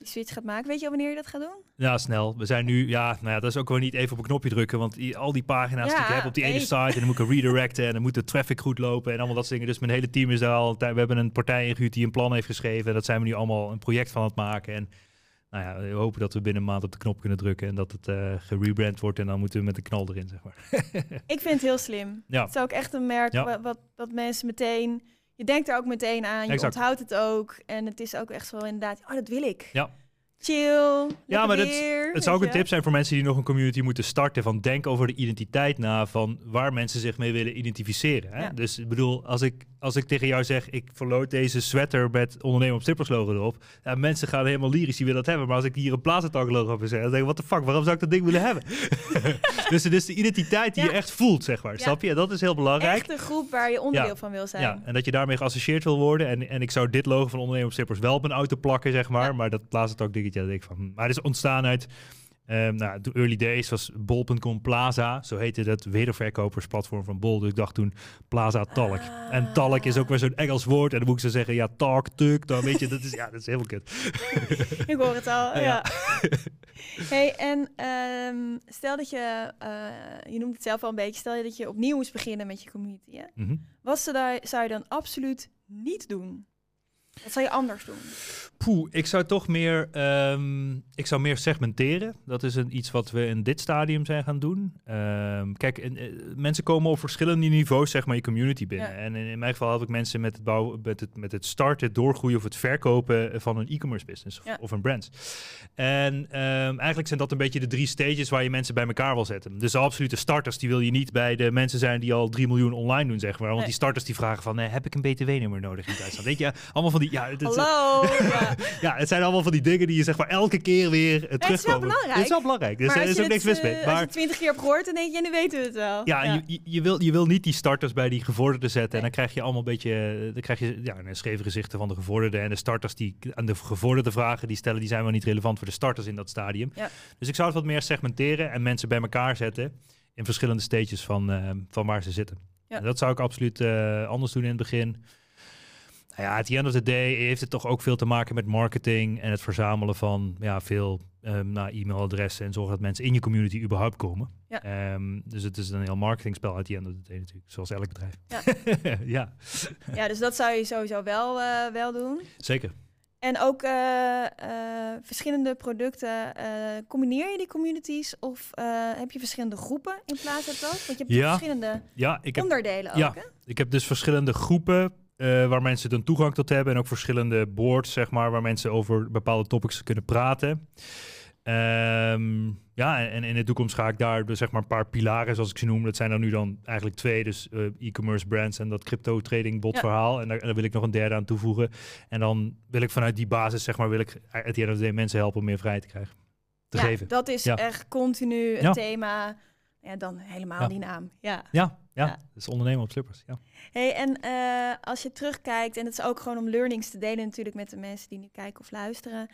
die switch gaat maken. Weet je al wanneer je dat gaat doen? Ja, snel. We zijn nu, ja, nou ja, dat is ook wel niet even op een knopje drukken, want die, al die pagina's die ik heb op die ene site, en dan moet ik redirecten en dan moet de traffic goed lopen en allemaal dat soort dingen. Dus mijn hele team is daar al, we hebben een partij ingehuurd die een plan heeft geschreven. Dat zijn we nu allemaal een project van aan het maken. En nou ja, we hopen dat we binnen een maand op de knop kunnen drukken en dat het eh gerebrand wordt en dan moeten we met de knal erin, zeg maar. [laughs] Ik vind het heel slim. Ja. Het is ook echt een merk Ja. wa- wat, wat mensen meteen... Je denkt er ook meteen aan, je Exact. onthoudt het ook. En het is ook echt zo inderdaad, oh, dat wil ik. Ja. Chill, Ja, maar weer, Het zou ook een tip zijn voor mensen die nog een community moeten starten. Van denk over de identiteit na van waar mensen zich mee willen identificeren. Hè? Ja. Dus ik bedoel, als ik, als ik tegen jou zeg, ik verloot deze sweater met ondernemer op strippers logo erop. Ja, mensen gaan helemaal lyrisch, die willen dat hebben. Maar als ik hier een Plazatalk logo op zeg, dan denk ik, wat de fuck, waarom zou ik dat ding willen hebben? [laughs] dus het is de identiteit die Ja. je echt voelt, zeg maar. Ja. Snap je? Dat is heel belangrijk. Echt een groep waar je onderdeel Ja. van wil zijn. Ja, en dat je daarmee geassocieerd wil worden. En, en ik zou dit logo van ondernemer op strippers wel op een auto plakken, zeg maar. Ja. Maar dat Plazatalk dingetje, dat denk ik van... Maar het is ontstaan uit... ehm, nou, de early days was bol.com Plaza. Zo heette dat wederverkopersplatform van Bol. Dus ik dacht toen Plaza Talk. En Talk is ook weer zo'n Engels woord. En dan moet ik zo zeggen, ja, talk, tuk. Dan weet je, dat is, ja, dat is helemaal kut. [laughs] Ik hoor het al, Ja. ja. hey, en ehm, stel dat je, eh, je noemt het zelf al een beetje, stel je dat je opnieuw moest beginnen met je community. Hè? Mhm. Wat zou, daar, zou je dan absoluut niet doen? Wat zou je anders doen? Poeh, ik zou toch meer, ehm, ik zou meer segmenteren. Dat is een, iets wat we in dit stadium zijn gaan doen. Ehm, kijk, eh, mensen komen op verschillende niveaus, zeg maar, je community binnen. Ja. En in, in mijn geval had ik mensen met het bouwen, met het, met het starten, het doorgroeien of het verkopen van een e-commerce business of, Ja. of een brand. En ehm, eigenlijk zijn dat een beetje de drie stages waar je mensen bij elkaar wil zetten. Dus de absolute starters, die wil je niet bij de mensen zijn die al 3 miljoen online doen, zeg maar. Want Nee. die starters die vragen van, eh, heb ik een btw-nummer nodig in Duitsland? Weet je, allemaal van die, ja, het Hallo! ja. [laughs] ja, het zijn allemaal van die dingen die je zeg maar elke keer weer uh, terugkomen. is wel belangrijk. Het is wel belangrijk. Dus maar er is ook niks het, mis mee. eh, als je Maar het twintig keer hebt gehoord, dan denk je, nu weten we het wel. ja, Je, je, je wil, je wil niet die starters bij die gevorderden zetten. En dan krijg je allemaal een beetje, eh, dan krijg je ja, een scheve gezichten van de gevorderden. En de starters die aan de gevorderde vragen die stellen, die zijn wel niet relevant voor de starters in dat stadium. Ja. Dus ik zou het wat meer segmenteren en mensen bij elkaar zetten in verschillende stages van, eh, van waar ze zitten. Ja. En dat zou ik absoluut eh, anders doen in het begin. Nou ja, at the end of the day heeft het toch ook veel te maken met marketing en het verzamelen van ja, veel um, nou, e-mailadressen en zorgen dat mensen in je community überhaupt komen. Ja. Ehm, dus het is een heel marketingspel at the end of the day natuurlijk, zoals elk bedrijf. Ja. [laughs] ja. ja, dus dat zou je sowieso wel, eh, wel doen. Zeker. En ook eh, eh, verschillende producten. combineer je die communities of heb je verschillende groepen in plaats van dat? Want je hebt Ja. verschillende Ja, ik heb, onderdelen ook, ja. hè? ik heb dus verschillende groepen eh, waar mensen dan toegang tot hebben. En ook verschillende boards, zeg maar, waar mensen over bepaalde topics kunnen praten. Ehm, ja, en, in de toekomst ga ik daar dus zeg maar een paar pilaren, zoals ik ze noem. Dat zijn er nu dan eigenlijk twee, dus eh, e-commerce brands en dat crypto trading bot Ja. verhaal. En daar, daar wil ik nog een derde aan toevoegen. En dan wil ik vanuit die basis, zeg maar, wil ik the day mensen helpen om meer vrijheid te krijgen. Te ja, geven. dat is Ja. echt continu een thema. Ja, dan helemaal die naam. Ja. Ja, ja, is ondernemen op slippers. Ja. Hey, en eh, als je terugkijkt, en het is ook gewoon om learnings te delen natuurlijk met de mensen die nu kijken of luisteren.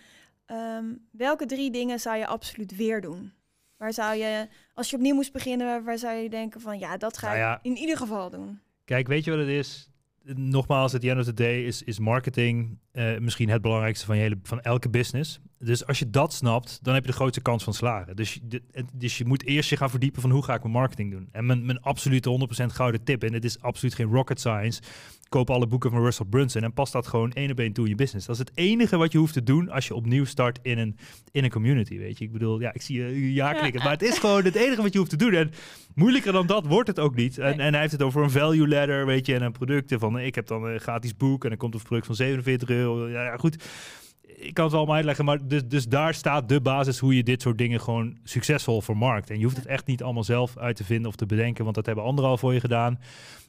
ehm, welke drie dingen zou je absoluut weer doen? Waar zou je, als je opnieuw moest beginnen, waar zou je denken van ja, dat ga Nou ja. ik in ieder geval doen? Kijk, weet je wat het is? Nogmaals, at the end of the day is, is marketing eh, misschien het belangrijkste van, je hele, van elke business. Dus als je dat snapt, dan heb je de grootste kans van slagen. Dus je, dus je moet eerst je gaan verdiepen van hoe ga ik mijn marketing doen. En mijn, mijn absolute 100% gouden tip, en het is absoluut geen rocket science, koop alle boeken van Russell Brunson en pas dat gewoon één op één toe in je business. Dat is het enige wat je hoeft te doen als je opnieuw start in een, in een community, weet je. Ik bedoel, ja, ik zie je ja knikken, maar het is gewoon het enige wat je hoeft te doen. En moeilijker dan dat wordt het ook niet. En, en hij heeft het over een value ladder, weet je, en een producten van, ik heb dan een gratis boek en dan komt een product van 47 euro. Ja, ja, goed. Ik kan het allemaal uitleggen, maar dus, dus daar staat de basis hoe je dit soort dingen gewoon succesvol vermarkt. En je hoeft het echt niet allemaal zelf uit te vinden of te bedenken, want dat hebben anderen al voor je gedaan.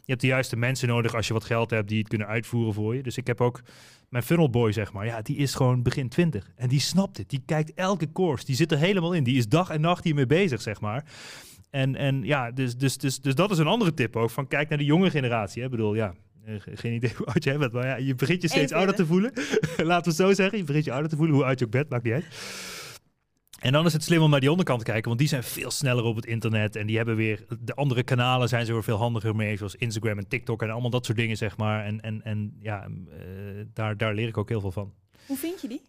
Je hebt de juiste mensen nodig als je wat geld hebt die het kunnen uitvoeren voor je. Dus ik heb ook mijn funnel boy, zeg maar. Ja, die is gewoon begin 20. En die snapt het. Die kijkt elke course. Die zit er helemaal in. Die is dag en nacht hiermee bezig, zeg maar. En, en ja, dus, dus, dus, dus dat is een andere tip ook. Van kijk naar de jonge generatie. Hè. Ik bedoel, ja, geen idee [laughs] hoe oud jij bent. Maar ja, je begint je steeds ouder te voelen. [laughs] Laten we het zo zeggen. Je begint je ouder te voelen. Hoe oud je ook bent, maakt niet uit. En dan is het slim om naar die onderkant te kijken, want die zijn veel sneller op het internet en die hebben weer de andere kanalen zijn ze weer veel handiger mee, zoals Instagram en TikTok en allemaal dat soort dingen, zeg maar. En, en, en ja, eh, daar, daar leer ik ook heel veel van. Hoe vind je die?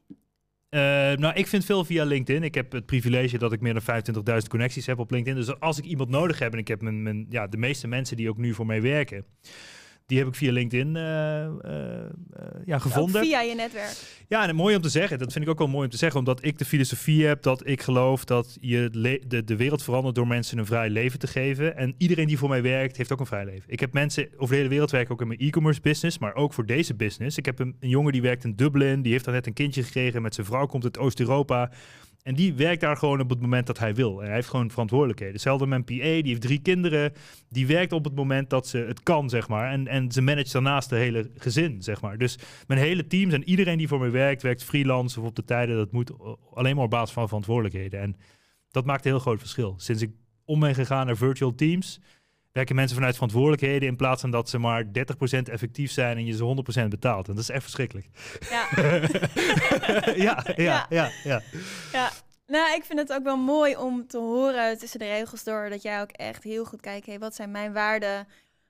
Eh, nou, ik vind veel via LinkedIn. Ik heb het privilege dat ik meer dan 25.000 connecties heb op LinkedIn. Dus als ik iemand nodig heb en ik heb mijn, mijn, ja, de meeste mensen die ook nu voor mij werken, die heb ik via LinkedIn eh, eh, ja, gevonden. Ook via je netwerk. Ja, en mooi om te zeggen. Dat vind ik ook wel mooi om te zeggen. Omdat ik de filosofie heb dat ik geloof dat je de, de wereld verandert door mensen een vrij leven te geven. En iedereen die voor mij werkt, heeft ook een vrij leven. Ik heb mensen over de hele wereld werken, ook in mijn e-commerce business, maar ook voor deze business. Ik heb een, een jongen die werkt in Dublin, die heeft daar net een kindje gekregen. Met zijn vrouw komt uit Oost-Europa. En die werkt daar gewoon op het moment dat hij wil. En hij heeft gewoon verantwoordelijkheden. Hetzelfde met PA, die heeft drie kinderen. Die werkt op het moment dat ze het kan, zeg maar. En, en ze managt daarnaast de hele gezin, zeg maar. Dus mijn hele team en iedereen die voor me werkt, werkt freelance of op de tijden dat moet. Alleen maar op basis van verantwoordelijkheden. En dat maakt een heel groot verschil. Sinds ik om ben gegaan naar virtual teams, werken mensen vanuit verantwoordelijkheden in plaats van dat ze maar 30% effectief zijn en je ze 100% betaalt. En dat is echt verschrikkelijk. [laughs] Ja. ja, ja, Ja. ja, ja. Nou, ik vind het ook wel mooi om te horen tussen de regels door dat jij ook echt heel goed kijkt. Hey, wat zijn mijn waarden?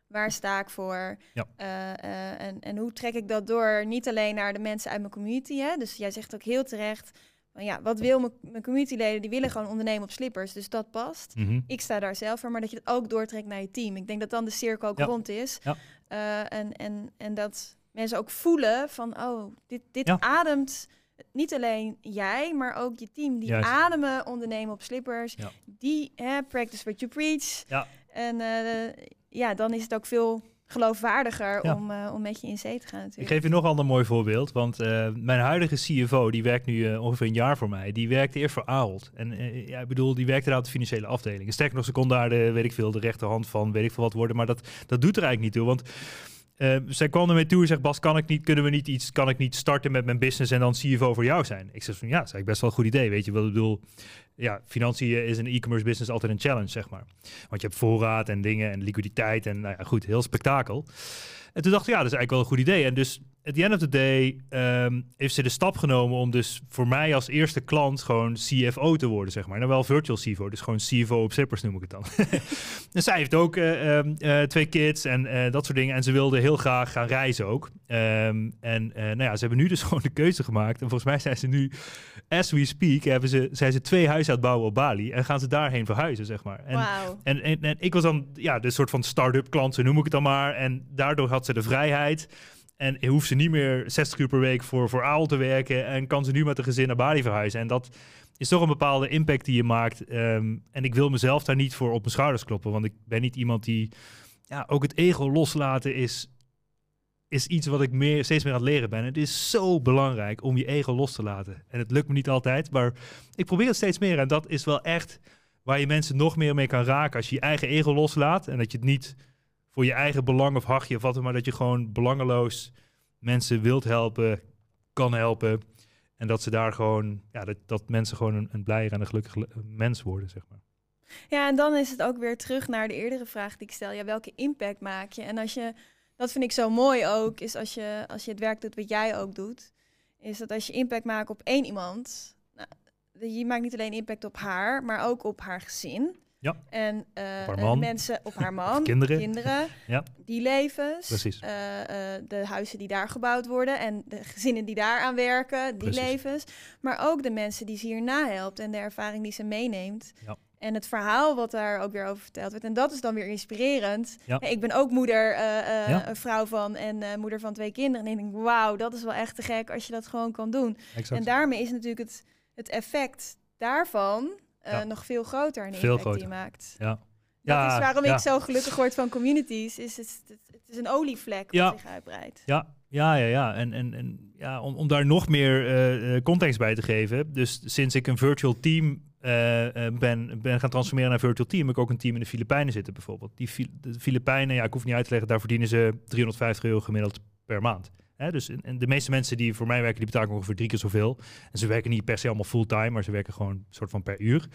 Waar sta ik voor? Ja. Eh, eh, en, en hoe trek ik dat door? Niet alleen naar de mensen uit mijn community. Hè? Dus jij zegt ook heel terecht. Ja, wat wil mijn, mijn communityleden? Die willen gewoon ondernemen op slippers. Dus dat past. Mhm. Ik sta daar zelf voor, maar dat je het ook doortrekt naar je team. Ik denk dat dan de cirkel ook Ja. rond is. Ja. Eh, en, en, en dat mensen ook voelen van, oh, dit, dit Ja. ademt niet alleen jij, maar ook je team. Die Juist. ademen ondernemen op slippers. Die hè, practice what you preach. Ja. En eh, ja, dan is het ook veel geloofwaardiger Ja. om, eh, om met je in zee te gaan Ik natuurlijk. geef je nog een ander mooi voorbeeld. Want eh, mijn huidige CFO, die werkt nu eh, ongeveer een jaar voor mij. Die werkte eerst voor Ahold. En ja, ik bedoel, die werkte daar op de financiële afdeling. Sterker nog, ze kon daar de, weet ik veel, de rechterhand van, weet ik veel wat worden. Maar dat, dat doet er eigenlijk niet toe. Want eh, zij kwam ermee toe en zegt, Bas, kan ik niet, kunnen we niet iets, kan ik niet starten met mijn business en dan CFO voor jou zijn? Ik zeg van, ja, dat is eigenlijk best wel een goed idee. Weet je wat ik bedoel? Ja, financiën is een e-commerce business altijd een challenge, zeg maar. Want je hebt voorraad en dingen en liquiditeit en nou ja, goed, heel spektakel. En toen dacht ik, ja, dat is eigenlijk wel een goed idee. En dus at the end of the day ehm, heeft ze de stap genomen om dus voor mij als eerste klant gewoon CFO te worden, zeg maar. Nou wel virtual CFO, dus gewoon CFO op zippers noem ik het dan. [laughs] en zij heeft ook eh, ehm, eh, twee kids en eh, dat soort dingen. En ze wilde heel graag gaan reizen ook. Ehm, en nou ja, ze hebben nu dus [laughs] gewoon de keuze gemaakt. En volgens mij zijn ze nu, as we speak, hebben ze, zijn ze twee huizen aan het bouwen op Bali. En gaan ze daarheen verhuizen, zeg maar. En, Wauw. en, en, en ik was dan ja, de soort van start-up klant, zo noem ik het dan maar. En daardoor had ze de vrijheid en hoeft ze niet meer 60 uur per week voor, voor AAL te werken. En kan ze nu met een gezin naar Bali verhuizen. En dat is toch een bepaalde impact die je maakt. Ehm, en ik wil mezelf daar niet voor op mijn schouders kloppen. Want ik ben niet iemand die... Ja, ook het ego loslaten is, is iets wat ik meer, steeds meer aan het leren ben. Het is zo belangrijk om je ego los te laten. En het lukt me niet altijd, maar ik probeer het steeds meer. En dat is wel echt waar je mensen nog meer mee kan raken. Als je je eigen ego loslaat en dat je het niet voor je eigen belang of hachje of wat maar dat je gewoon belangeloos mensen wilt helpen, kan helpen. En dat ze daar gewoon, ja, dat, dat mensen gewoon een, een blijer en een gelukkig mens worden, zeg maar. Ja, en dan is het ook weer terug naar de eerdere vraag die ik stel. Ja, welke impact maak je? En als je, dat vind ik zo mooi ook, is als je, als je het werk doet wat jij ook doet, is dat als je impact maakt op één iemand, nou, je maakt niet alleen impact op haar, maar ook op haar gezin. Ja. En uh, mensen op haar [laughs] man, kinderen, kinderen [laughs] ja. die levens, Precies. Uh, de huizen die daar gebouwd worden en de gezinnen die daar aan werken, die levens. Maar ook de mensen die ze hierna helpt en de ervaring die ze meeneemt. Ja. En het verhaal wat daar ook weer over verteld werd. En dat is dan weer inspirerend. Ja. ik ben ook moeder, een vrouw van en moeder van twee kinderen. En ik denk, wauw, dat is wel echt te gek als je dat gewoon kan doen. Exact. En daarmee is natuurlijk het, het effect daarvan uh, nog veel groter in veel groter. die maakt. Ja. Dat ja, is waarom ja. ik zo gelukkig word van communities. Is het, het, is een olievlek Ja. zich uitbreidt. Ja, ja, ja, ja. En, en, en ja, om, om daar nog meer eh, eh, context bij te geven. Dus sinds ik een virtual team eh, eh, ben, ben gaan transformeren naar een virtual team, heb ik ook een team in de Filipijnen zitten bijvoorbeeld. Die de Filipijnen, ja, ik hoef niet uit te leggen, daar verdienen ze 350 euro gemiddeld per maand. Dus en- de meeste mensen die voor mij werken, die betalen ongeveer drie keer zoveel. En ze werken niet per se allemaal fulltime, maar ze werken gewoon soort van per uur.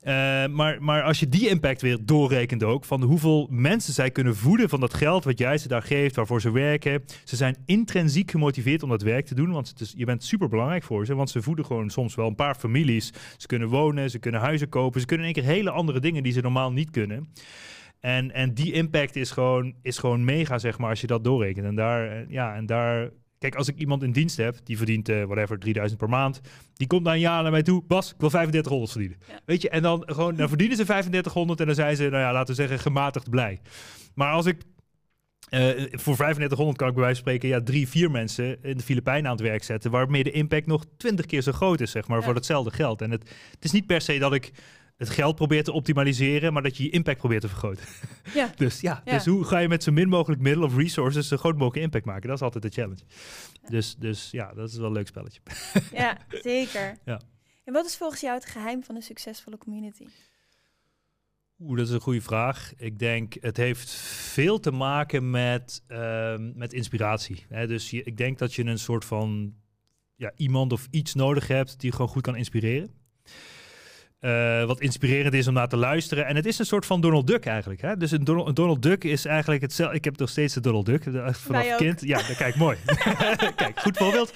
Eh, maar, maar als je die impact weer doorrekent ook, van hoeveel mensen zij kunnen voeden van dat geld wat jij ze daar geeft, waarvoor ze werken. Ze zijn intrinsiek gemotiveerd om dat werk te doen, want het is, je bent super belangrijk voor ze, want ze voeden gewoon soms wel een paar families. Ze kunnen wonen, ze kunnen huizen kopen, ze kunnen in één keer hele andere dingen die ze normaal niet kunnen. En, en die impact is gewoon, is gewoon mega, zeg maar, als je dat doorrekent. En daar, eh, ja, en daar... Kijk, als ik iemand in dienst heb, die verdient, eh whatever, 3000 per maand. Die komt na een jaar naar mij toe. Bas, ik wil 3500 verdienen. Ja. Weet je, en dan, gewoon, dan verdienen ze 3500 en dan zijn ze, nou ja, laten we zeggen, gematigd blij. Maar als ik eh, voor 3500 kan ik bij wijze van spreken ja, drie, vier mensen in de Filipijnen aan het werk zetten, waarmee de impact nog 20 keer zo groot is, zeg maar, Ja. voor hetzelfde geld. En het, het is niet per se dat ik het geld probeer te optimaliseren, maar dat je je impact probeert te vergroten. Ja. [laughs] Dus ja, Ja. dus hoe ga je met zo min mogelijk middelen of resources zo groot mogelijk impact maken? Dat is altijd de challenge. Dus, dus ja, dat is wel een leuk spelletje. Ja, zeker. [laughs] Ja. En wat is volgens jou het geheim van een succesvolle community? Oeh, dat is een goede vraag. Ik denk, het heeft veel te maken met, ehm, met inspiratie. Hè? Dus je, ik denk dat je een soort van ja, iemand of iets nodig hebt die gewoon goed kan inspireren. Eh, wat inspirerend is om naar te luisteren. En het is een soort van Donald Duck eigenlijk. Hè? Dus een Donald, een Donald Duck is eigenlijk hetzelfde. Ik heb nog steeds de Donald Duck eh, vanaf kind. Ja, kijk mooi. [laughs] kijk, goed voorbeeld.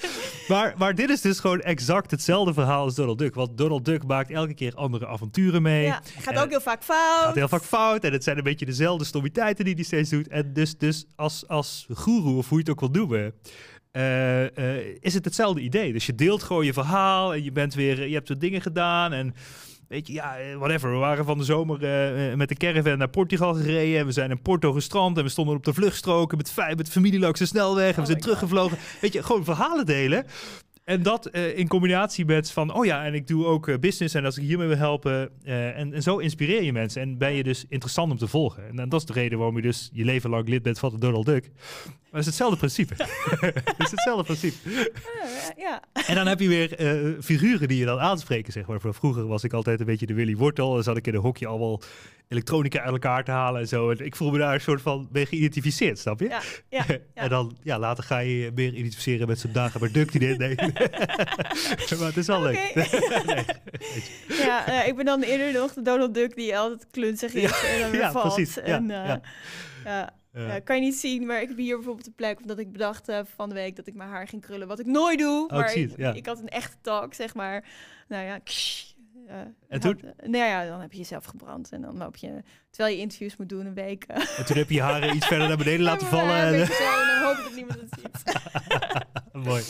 Maar, maar dit is dus gewoon exact hetzelfde verhaal als Donald Duck. Want Donald Duck maakt elke keer andere avonturen mee. Ja, gaat En- ook heel vaak fout. gaat heel vaak fout. En het zijn een beetje dezelfde stommiteiten die hij steeds doet. En dus, dus als, als guru, of hoe je het ook wil noemen, eh, eh, is het hetzelfde idee. Dus je deelt gewoon je verhaal en je bent weer, je hebt er dingen gedaan en... Weet je, ja, eh, whatever. We waren van de zomer eh, eh, met de caravan naar Portugal gereden. En we zijn in Porto gestrand. En we stonden op de vluchtstroken met, met familie langs de snelweg. En we Oh zijn teruggevlogen. Weet je, gewoon verhalen delen. En dat eh, in combinatie met van, oh ja, en ik doe ook eh, business. En als ik hiermee wil helpen. eh, en, en zo inspireer je mensen. En ben je dus interessant om te volgen. En, dan dat is de reden waarom je dus je leven lang lid bent van de Donald Duck. Maar het is hetzelfde principe. het is hetzelfde principe. Ja, [laughs] ja. En dan heb je weer figuren die je dan aanspreken, zeg maar. Van Vroeger was ik altijd een beetje de Willy Wortel. En zat ik in een hokje allemaal elektronica uit elkaar te halen en zo. En ik voel me daar een soort van mee geïdentificeerd, snap je? Ja, ja, [laughs] ja. en dan, ja, later ga je je meer identificeren met zo'n dagen bij Duck die dit nee. [laughs] maar het is wel leuk. [laughs] Ja, eh, ik ben dan eerder nog de Donald Duck die altijd klunzig is en dan weer ja, valt. precies. En, eh, ja. kan je niet zien, maar ik heb hier bijvoorbeeld een plek omdat ik bedacht uh, van de week dat ik mijn haar ging krullen, wat ik nooit doe. Oh, maar ik, had een echte talk, zeg maar. Nou ja, uh, en toen? Had, nou ja, dan heb je jezelf gebrand en dan loop je, terwijl je interviews moet doen, een week. en toen heb je je haren iets verder naar beneden laten vallen. En zo, dan hoop ik dat niemand het ziet. [laughs] Mooi.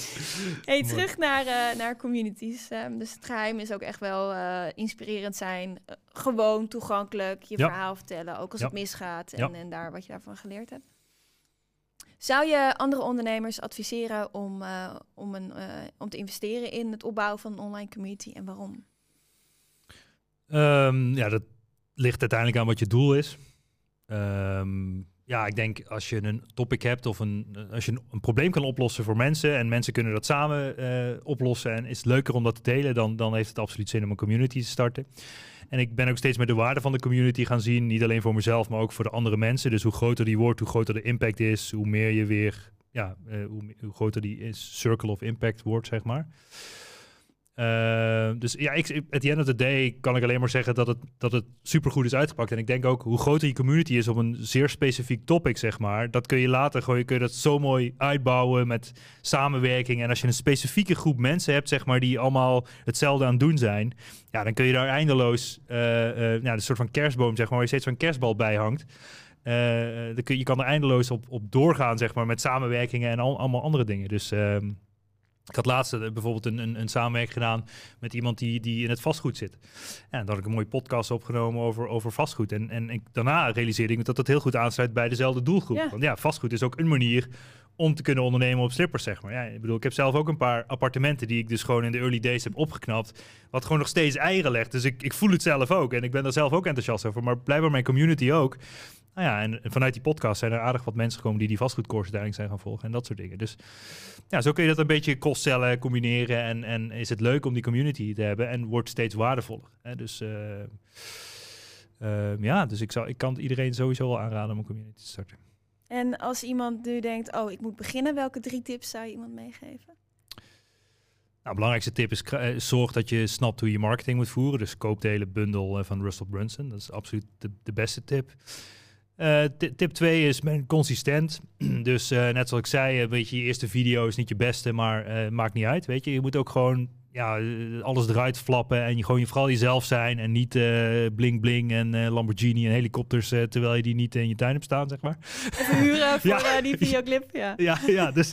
Hey, terug naar, uh, naar communities. Um, dus het geheim is ook echt wel uh, inspirerend zijn. Gewoon toegankelijk je Ja. verhaal vertellen, ook als Ja. het misgaat. En, en daar wat je daarvan geleerd hebt. Zou je andere ondernemers adviseren om, uh, om, een, uh, om te investeren in het opbouwen van een online community en waarom? Um, ja, dat ligt uiteindelijk aan wat je doel is. Um, ja, ik denk als je een topic hebt of een, als je een, probleem kan oplossen voor mensen en mensen kunnen dat samen uh, oplossen en is het leuker om dat te delen, dan, dan heeft het absoluut zin om een community te starten. En ik ben ook steeds meer de waarde van de community gaan zien, niet alleen voor mezelf, maar ook voor de andere mensen. Dus hoe groter die wordt, hoe groter de impact is, hoe meer je weer, ja, uh, hoe, hoe, groter die is, circle of impact wordt, zeg maar. Uh, dus ja, ik, at the end of the day kan ik alleen maar zeggen dat het, dat het supergoed is uitgepakt. En ik denk ook hoe groter je community is op een zeer specifiek topic, zeg maar. Dat kun je later gewoon, kun je dat zo mooi uitbouwen met samenwerking. En als je een specifieke groep mensen hebt, zeg maar, die allemaal hetzelfde aan het doen zijn. Ja, dan kun je daar eindeloos, ja, een soort van kerstboom, zeg maar, waar je steeds zo'n kerstbal bij hangt. Uh, dan kun, je kan er eindeloos op, op doorgaan, zeg maar, met samenwerkingen en al, allemaal andere dingen. Dus... Uh, ik had laatst uh, bijvoorbeeld een, een, een samenwerking gedaan met iemand die, die in het vastgoed zit. En dan had ik een mooie podcast opgenomen over, over vastgoed. En, en ik, daarna realiseerde ik dat dat heel goed aansluit bij dezelfde doelgroep. Ja. Want ja, vastgoed is ook een manier om te kunnen ondernemen op slippers, zeg maar. Ja, ik bedoel, ik heb zelf ook een paar appartementen die ik dus gewoon in de early days heb opgeknapt. Wat gewoon nog steeds eieren legt. Dus ik, ik voel het zelf ook. En ik ben daar zelf ook enthousiast over. Maar blijkbaar mijn community ook. Nou ja, en vanuit die podcast zijn er aardig wat mensen gekomen die die uiteindelijk zijn gaan volgen en dat soort dingen. Dus ja, zo kun je dat een beetje cross-sellen, combineren en, en is het leuk om die community te hebben en wordt steeds waardevoller. Hè? Dus uh, uh, ja, dus ik, zou, ik kan iedereen sowieso wel aanraden om een community te starten. En als iemand nu denkt, oh, ik moet beginnen, welke drie tips zou je iemand meegeven? Nou, belangrijkste tip is uh, zorg dat je snapt hoe je marketing moet voeren. Dus koop de hele bundel van Russell Brunson. Dat is absoluut de, de beste tip. Uh, tip 2 is ben consistent. [clears throat] dus uh, net zoals ik zei, weet je, je eerste video is niet je beste, maar uh, maakt niet uit. Weet je, je moet ook gewoon ja, alles eruit flappen en je gewoon vooral jezelf zijn en niet bling bling en Lamborghini en helikopters terwijl je die niet in je tuin hebt staan, zeg maar. Even huren [laughs] voor ja. die videoclip, ja. ja, ja, dus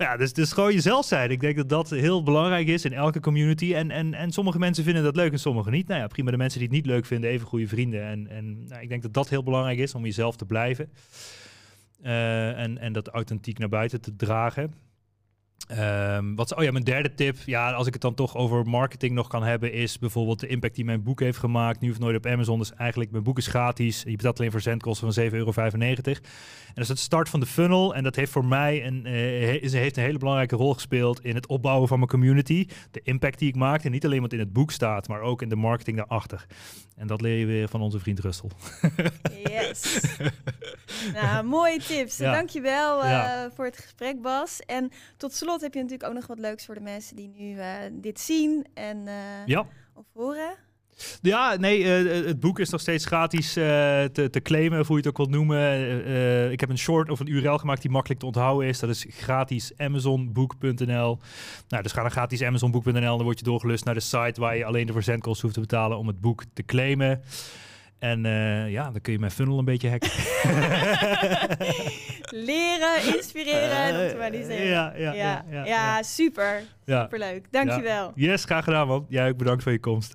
[laughs] ja, dus, dus gewoon jezelf zijn. Ik denk dat dat heel belangrijk is in elke community. En, en, en sommige mensen vinden dat leuk en sommige niet. Nou ja, prima. De mensen die het niet leuk vinden, even goede vrienden. En, en nou, ik denk dat dat heel belangrijk is om jezelf te blijven. Uh, en, en dat authentiek naar buiten te dragen. Um, wat, oh ja, mijn derde tip. Ja, als ik het dan toch over marketing nog kan hebben, is bijvoorbeeld de impact die mijn boek heeft gemaakt. Nu of nooit op Amazon. Dus eigenlijk, mijn boek is gratis. Je betaalt alleen voor zendkosten van 7,95 euro. En dat is het start van de funnel. En dat heeft voor mij een, uh, is, heeft een hele belangrijke rol gespeeld in het opbouwen van mijn community. De impact die ik maakte. Niet alleen wat in het boek staat, maar ook in de marketing daarachter. En dat leer je weer van onze vriend Russel. Yes. [laughs] nou, mooie tips. Ja. Dankjewel uh, Ja. voor het gesprek, Bas. En tot slot heb je natuurlijk ook nog wat leuks voor de mensen die nu uh, dit zien en uh, Ja. of horen. Ja, nee, uh, het boek is nog steeds gratis uh, te, te claimen, of hoe je het ook wilt noemen. Uh, ik heb een short of een URL gemaakt die makkelijk te onthouden is. Dat is gratis amazonboek.nl. Nou, dus ga naar gratis amazonboek.nl, dan word je doorgelust naar de site waar je alleen de verzendkosten hoeft te betalen om het boek te claimen. En uh, ja, dan kun je mijn funnel een beetje hacken. [laughs] Leren, inspireren en optimaliseren. Ja, ja, ja, ja, ja, super. Ja. Superleuk. Dankjewel. Yes, graag gedaan man. Jij ook bedankt voor je komst.